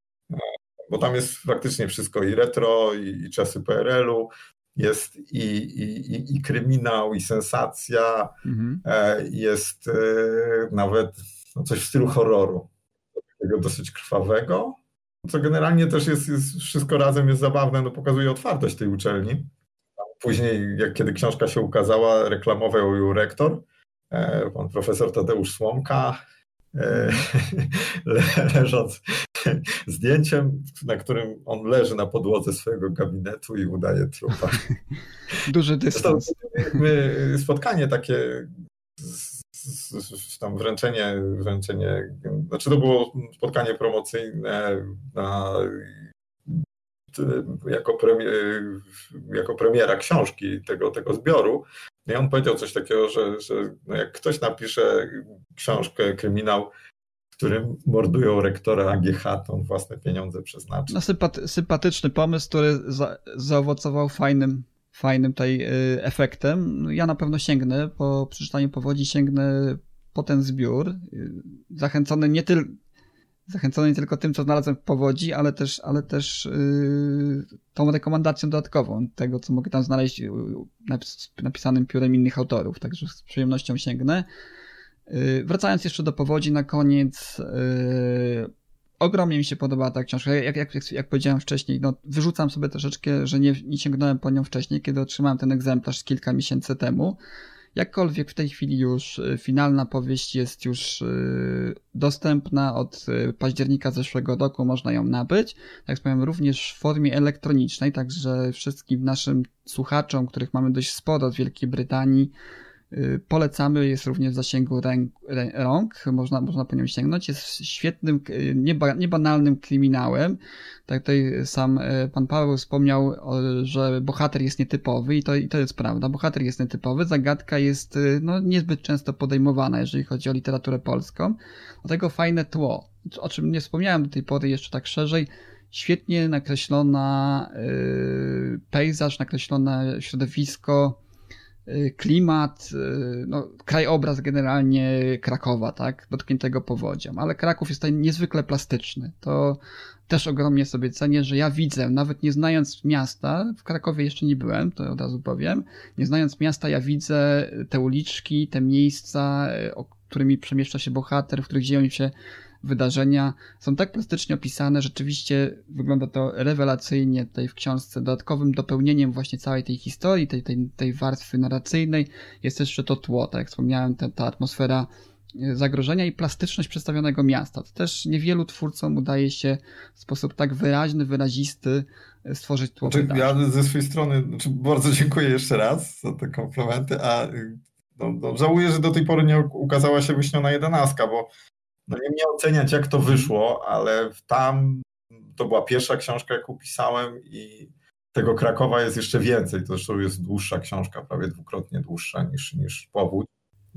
Bo tam jest faktycznie wszystko i retro, i, i czasy PRL-u, jest i, i, i, kryminał, i sensacja, mm -hmm. jest e, nawet no, coś w stylu horroru, takiego dosyć krwawego, co generalnie też jest, jest wszystko razem jest zabawne, no pokazuje otwartość tej uczelni. Później, jak kiedy książka się ukazała, reklamował ją rektor, e, pan profesor Tadeusz Słomka, e, leżąc zdjęciem, na którym on leży na podłodze swojego gabinetu i udaje trupa.
Duży dystans.
Spotkanie takie tam wręczenie, wręczenie, znaczy to było spotkanie promocyjne na, jako, premier, jako premiera książki tego, tego zbioru. I on powiedział coś takiego, że, że no jak ktoś napisze książkę, kryminał, w którym mordują rektora AGH, to on własne pieniądze przeznaczy.
No, sympaty, sympatyczny pomysł, który za, zaowocował fajnym fajnym tutaj y, efektem. Ja na pewno sięgnę po przeczytaniu powodzi, sięgnę po ten zbiór. Y, zachęcony nie, tyl, zachęcony nie tylko tym, co znalazłem w powodzi, ale też, ale też yy, tą rekomendacją dodatkową tego, co mogę tam znaleźć napisanym piórem innych autorów. Także z przyjemnością sięgnę. Yy, wracając jeszcze do powodzi na koniec, yy, ogromnie mi się podobała ta książka. Jak, jak, jak, jak powiedziałem wcześniej, no, wyrzucam sobie troszeczkę, że nie, nie sięgnąłem po nią wcześniej, kiedy otrzymałem ten egzemplarz kilka miesięcy temu. Jakkolwiek w tej chwili już y, finalna powieść jest już y, dostępna od y, października zeszłego roku, można ją nabyć. Tak wspomniałem, również w formie elektronicznej, także wszystkim naszym słuchaczom, których mamy dość sporo z Wielkiej Brytanii, polecamy, jest również w zasięgu ręk, rąk, można, można po nią sięgnąć. Jest świetnym, nieba, niebanalnym kryminałem. Tak tutaj sam y, pan Paweł wspomniał, że bohater jest nietypowy i to, i to jest prawda. Bohater jest nietypowy, zagadka jest no, niezbyt często podejmowana, jeżeli chodzi o literaturę polską. Dlatego fajne tło, o czym nie wspomniałem do tej pory jeszcze tak szerzej, świetnie nakreślona yy, pejzaż, nakreślone środowisko, klimat, y, no, krajobraz generalnie Krakowa, tak, dotkniętego powodzią, ale Kraków jest tutaj niezwykle plastyczny. To też ogromnie sobie cenię, że ja widzę, nawet nie znając miasta, w Krakowie jeszcze nie byłem, to od razu powiem, nie znając miasta, ja widzę te uliczki, te miejsca, y, którymi przemieszcza się bohater, w których dzieją się wydarzenia są tak plastycznie opisane, rzeczywiście wygląda to rewelacyjnie tutaj w książce. Dodatkowym dopełnieniem właśnie całej tej historii, tej, tej, tej warstwy narracyjnej jest jeszcze to tło, tak jak wspomniałem, ta, ta atmosfera e, zagrożenia i plastyczność przedstawionego miasta. To też niewielu twórcom udaje się w sposób tak wyraźny, wyrazisty e, stworzyć tło
znaczy, Ja ze swojej strony znaczy bardzo dziękuję jeszcze raz za te komplementy, a no, no, żałuję, że do tej pory nie ukazała się wyśniona jedenastka, bo no nie mnie oceniać, jak to wyszło, ale tam to była pierwsza książka, jaką pisałem i tego Krakowa jest jeszcze więcej. To zresztą jest dłuższa książka, prawie dwukrotnie dłuższa niż, niż Powód.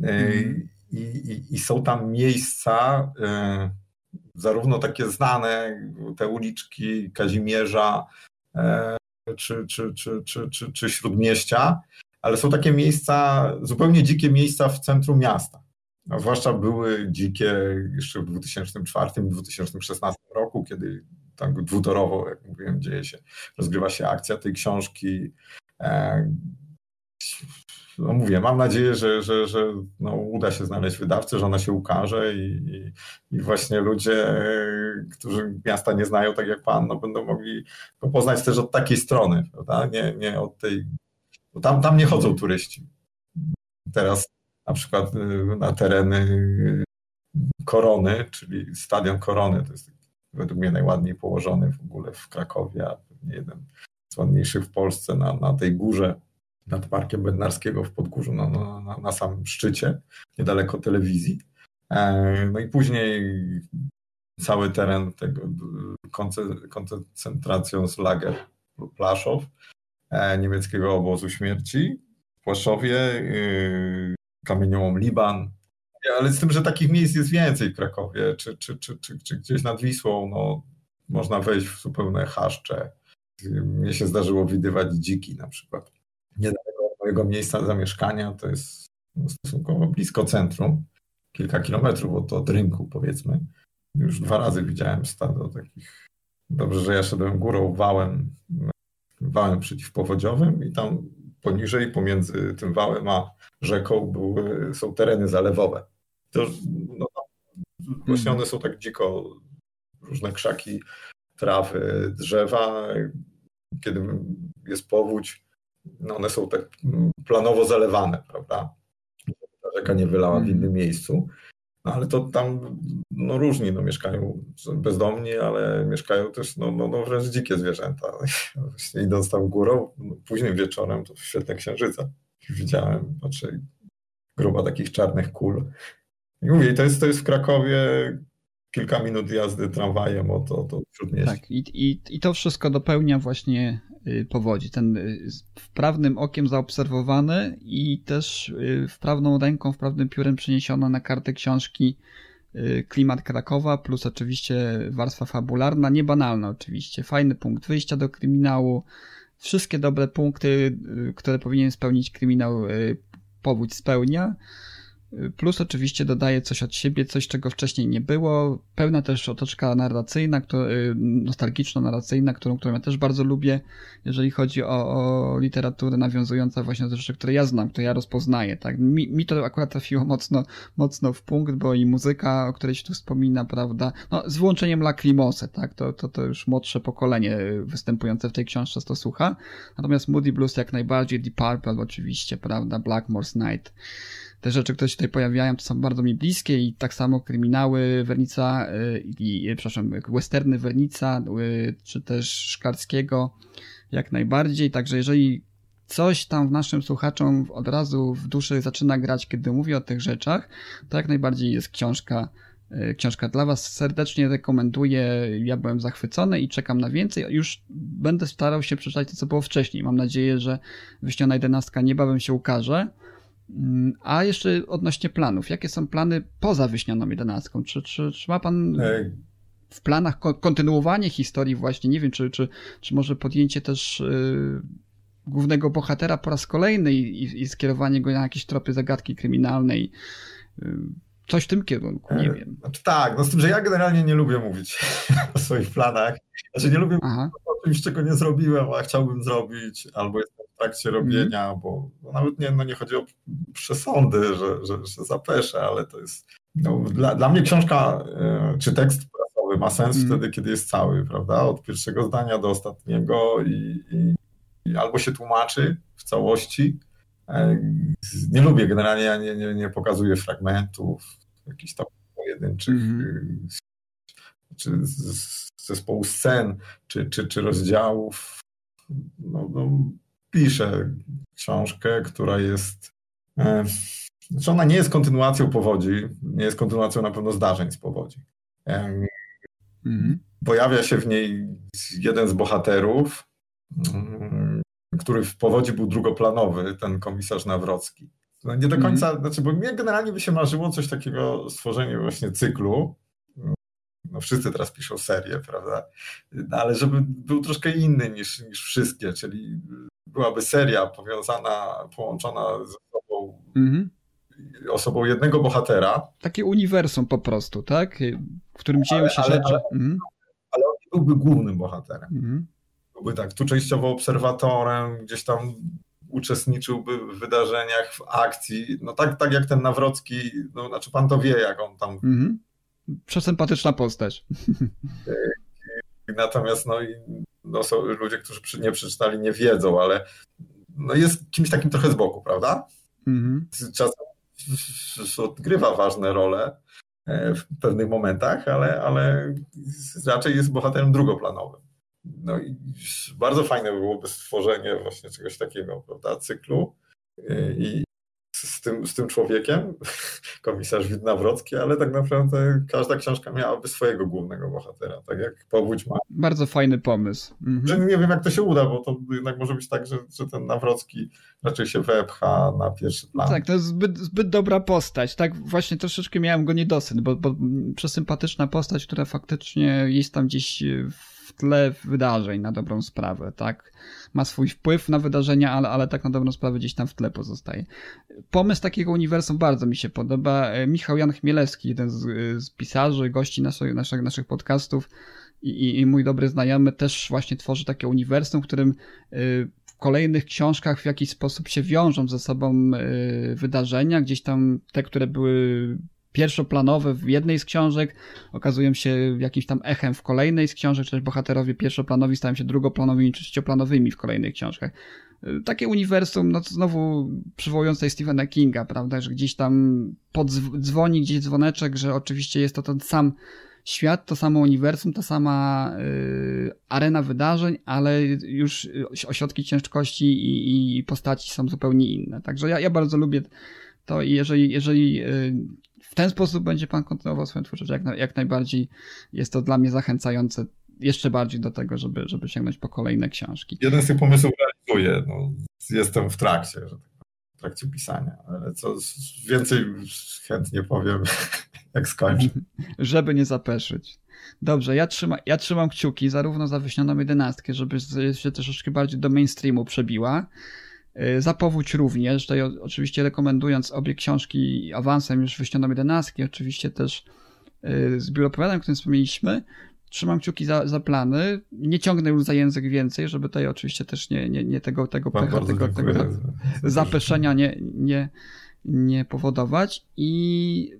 Mm. I, i, I, są tam miejsca, y, zarówno takie znane, te uliczki Kazimierza y, czy, czy, czy, czy, czy, czy Śródmieścia, ale są takie miejsca, zupełnie dzikie miejsca w centrum miasta. A zwłaszcza były dzikie jeszcze w 2004-2016 roku, kiedy tak dwutorowo, jak mówiłem, dzieje się, rozgrywa się akcja tej książki. E, no mówię, mam nadzieję, że, że, że no uda się znaleźć wydawcę, że ona się ukaże i, i, właśnie ludzie, którzy miasta nie znają, tak jak pan, no będą mogli go poznać też od takiej strony, prawda? Nie, nie od tej. Tam, tam nie chodzą turyści. Teraz na przykład y, na tereny y, Korony, czyli stadion Korony, to jest według mnie najładniej położony w ogóle w Krakowie, a pewnie jeden z ładniejszych w Polsce na, na tej górze nad Parkiem Bednarskiego w Podgórzu, na, na, na samym szczycie, niedaleko telewizji. E, no i później cały teren tego koncentracją z lager Plaszow, e, niemieckiego obozu śmierci w Płaszowie, y, kamieniołom Liban. Ale z tym, że takich miejsc jest więcej w Krakowie, czy, czy, czy, czy, czy gdzieś nad Wisłą, no, można wejść w zupełne chaszcze. Mnie się zdarzyło widywać dziki na przykład. Niedaleko mojego miejsca zamieszkania to jest stosunkowo blisko centrum, kilka kilometrów od, od rynku powiedzmy. Już dwa razy widziałem stado takich. Dobrze, że ja szedłem górą wałem, wałem przeciwpowodziowym i tam poniżej, pomiędzy tym wałem a rzeką były, są tereny zalewowe. To, no, właśnie one są tak dziko, różne krzaki, trawy, drzewa. Kiedy jest powódź, no one są tak planowo zalewane, prawda? Ta rzeka nie wylała w innym miejscu. No ale to tam no, różni, no, mieszkają bezdomni, ale mieszkają też no, no, no wręcz dzikie zwierzęta. Właśnie idąc tam górą, no, późnym wieczorem, to w świetle księżyca widziałem, znaczy gruba takich czarnych kul. I mówię, to jest, to jest w Krakowie kilka minut jazdy tramwajem od, od, od śródmieścia.
Tak, i, i, i to wszystko dopełnia właśnie y, powodzi. Ten y, wprawnym okiem zaobserwowany i też y, wprawną ręką, wprawnym piórem przeniesiona na kartę książki klimat Krakowa, plus oczywiście warstwa fabularna, niebanalna oczywiście. Fajny punkt wyjścia do kryminału, wszystkie dobre punkty, które powinien spełnić kryminał, powódź spełnia. Plus oczywiście dodaje coś od siebie, coś czego wcześniej nie było. Pełna też otoczka narracyjna, y, nostalgiczno-narracyjna, którą, którą ja też bardzo lubię, jeżeli chodzi o, o literaturę nawiązującą właśnie do rzeczy, które ja znam, które ja rozpoznaję. Tak? Mi, mi to akurat trafiło mocno, mocno w punkt, bo i muzyka, o której się tu wspomina, prawda, no, z wyłączeniem Lacrimose, tak? to, to, to już młodsze pokolenie występujące w tej książce to słucha. Natomiast Moody Blues jak najbardziej, Deep Purple oczywiście, prawda, Blackmore's Night te rzeczy, które się tutaj pojawiają, to są bardzo mi bliskie i tak samo kryminały Wernica y, i, przepraszam, westerny Wernica, y, czy też Szkarskiego jak najbardziej, także jeżeli coś tam w naszym słuchaczom od razu w duszy zaczyna grać, kiedy mówię o tych rzeczach, to jak najbardziej jest książka y, książka dla Was. Serdecznie rekomenduję. Ja byłem zachwycony i czekam na więcej. Już będę starał się przeczytać to, co było wcześniej. Mam nadzieję, że wyśniona jedenastka niebawem się ukaże. Mm, a jeszcze odnośnie planów. Jakie są plany poza wyśnianą jedenastką? Czy, czy, czy ma pan w planach kontynuowanie historii właśnie? Nie wiem, czy, czy, czy może podjęcie też yy, głównego bohatera po raz kolejny i, i, skierowanie go na jakieś tropy zagadki kryminalnej? Yy, coś w tym kierunku, nie wiem.
Znaczy, tak, no z tym, że ja generalnie nie lubię mówić o swoich planach. Znaczy nie lubię Aha. mówić o czymś, czego nie zrobiłem, a chciałbym zrobić, albo jestem trakcie robienia, mm. bo nawet nie, no nie chodzi o przesądy, że, że, że zapeszę, ale to jest. No, dla, dla mnie książka e, czy tekst prasowy ma sens mm. wtedy, kiedy jest cały, prawda? Od pierwszego zdania do ostatniego i, i, i albo się tłumaczy w całości. E, nie lubię generalnie, ja nie, nie, nie pokazuję fragmentów, jakichś tam pojedynczych mm. czy zespołu scen, czy, czy, czy rozdziałów. No, no, pisze książkę, która jest. E, znaczy ona nie jest kontynuacją powodzi, nie jest kontynuacją na pewno zdarzeń z powodzi. Mhm. Pojawia się w niej jeden z bohaterów, mm, który w powodzi był drugoplanowy, ten komisarz Nawrocki. No nie do mhm. końca, znaczy, bo mnie generalnie by się marzyło coś takiego, stworzenie właśnie cyklu. No wszyscy teraz piszą serię, prawda? No, ale żeby był troszkę inny niż, niż wszystkie, czyli byłaby seria powiązana, połączona z osobą, mhm. osobą jednego bohatera.
Takie uniwersum po prostu, tak? W którym dzieją się ale, rzeczy. Ale,
mhm. ale on byłby głównym bohaterem. Mhm. Byłby tak, tu częściowo obserwatorem, gdzieś tam uczestniczyłby w wydarzeniach, w akcji. No tak, tak jak ten Nawrocki, no znaczy pan to wie, jak on tam. Mhm.
Przesympatyczna postać.
Natomiast no, no, są ludzie, którzy nie przeczytali, nie wiedzą, ale no, jest kimś takim trochę z boku, prawda? Mhm. Czasem odgrywa ważne role e, w pewnych momentach, ale, ale raczej jest bohaterem drugoplanowym. No i bardzo fajne byłoby stworzenie właśnie czegoś takiego, prawda, cyklu e, i tym, z tym człowiekiem, komisarz Widnawrocki, ale tak naprawdę każda książka miałaby swojego głównego bohatera, tak jak Powódź ma.
Bardzo fajny pomysł.
Mhm. Nie wiem, jak to się uda, bo to jednak może być tak, że, że ten Nawrocki raczej się wepcha na pierwszy plan.
Tak, to jest zbyt, zbyt dobra postać. Tak, właśnie troszeczkę miałem go niedosyt, bo, bo przesympatyczna postać, która faktycznie jest tam gdzieś w w tle wydarzeń na dobrą sprawę, tak? Ma swój wpływ na wydarzenia, ale, ale tak na dobrą sprawę gdzieś tam w tle pozostaje. Pomysł takiego uniwersum bardzo mi się podoba. E, Michał Jan Chmielewski, jeden z, z pisarzy, gości naszych, naszych, naszych podcastów i, i mój dobry znajomy też właśnie tworzy takie uniwersum, w którym y, w kolejnych książkach w jakiś sposób się wiążą ze sobą wydarzenia, gdzieś tam te, które były pierwszoplanowe w jednej z książek okazują się jakimś tam echem w kolejnej z książek, czy bohaterowie pierwszoplanowi stają się drugoplanowymi czy trzecioplanowymi w kolejnych książkach. Y, takie uniwersum, no znowu przywołujące Stephena Kinga, prawda, że gdzieś tam podzwoni gdzieś dzwoneczek, że oczywiście jest to ten sam świat, to samo uniwersum, ta sama y, arena wydarzeń, ale już ośrodki ciężkości i, i, postaci są zupełnie inne. Także ja, ja bardzo lubię to i jeżeli, jeżeli y, w ten sposób będzie pan kontynuował swoją twórczość, jak, jak najbardziej jest to dla mnie zachęcające jeszcze bardziej do tego, żeby, żeby sięgnąć po kolejne książki.
Jeden z tych pomysłów realizuję. No, jestem w trakcie, tak w trakcie pisania, ale co więcej chętnie powiem, jak skończę.
żeby nie zapeszyć. Dobrze, ja, trzyma, ja trzymam kciuki zarówno za wyśnioną jedenastkę, żeby się troszeczkę bardziej do mainstreamu przebiła, y, za powódź również, tutaj oczywiście rekomendując obie książki awansem już wyśnioną jedenastki, oczywiście też y, z biuro opowiadań, o którym wspomnieliśmy, trzymam kciuki za, za plany. Nie ciągnę już za język więcej, żeby tutaj oczywiście też nie, nie, nie tego, tego pecha, tego, tego zapeszenia nie, nie, nie powodować. I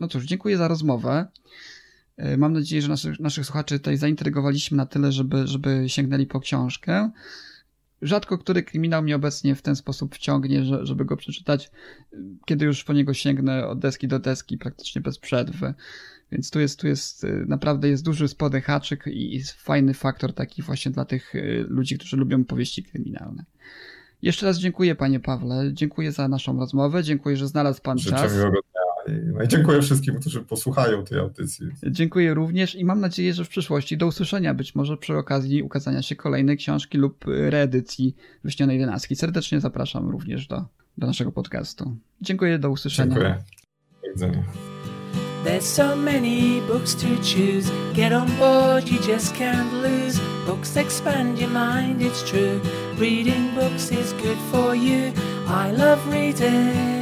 no cóż, dziękuję za rozmowę. E, mam nadzieję, że naszych, naszych słuchaczy tutaj zaintrygowaliśmy na tyle, żeby, żeby sięgnęli po książkę. Rzadko który kryminał mnie obecnie w ten sposób wciągnie, że, żeby go przeczytać, kiedy już po niego sięgnę od deski do deski, praktycznie bez przerwy. Więc tu jest, tu jest y, naprawdę jest duży spodny haczyk i jest fajny faktor taki właśnie dla tych y, ludzi, którzy lubią powieści kryminalne. Jeszcze raz dziękuję panie Pawle, dziękuję za naszą rozmowę, dziękuję, że znalazł pan
Życzę
czas.
Miłego dnia. No i dziękuję wszystkim, którzy posłuchają tej audycji.
Dziękuję również i mam nadzieję, że w przyszłości do usłyszenia, być może przy okazji ukazania się kolejnej książki lub reedycji Wyśnionej Jedenastki. Serdecznie zapraszam również do, do naszego podcastu. Dziękuję, do usłyszenia.
Dziękuję. Do widzenia.
There's so many books to choose. Get on board, you just can't lose. Books expand your mind, it's true. Reading books is good for you. I love reading.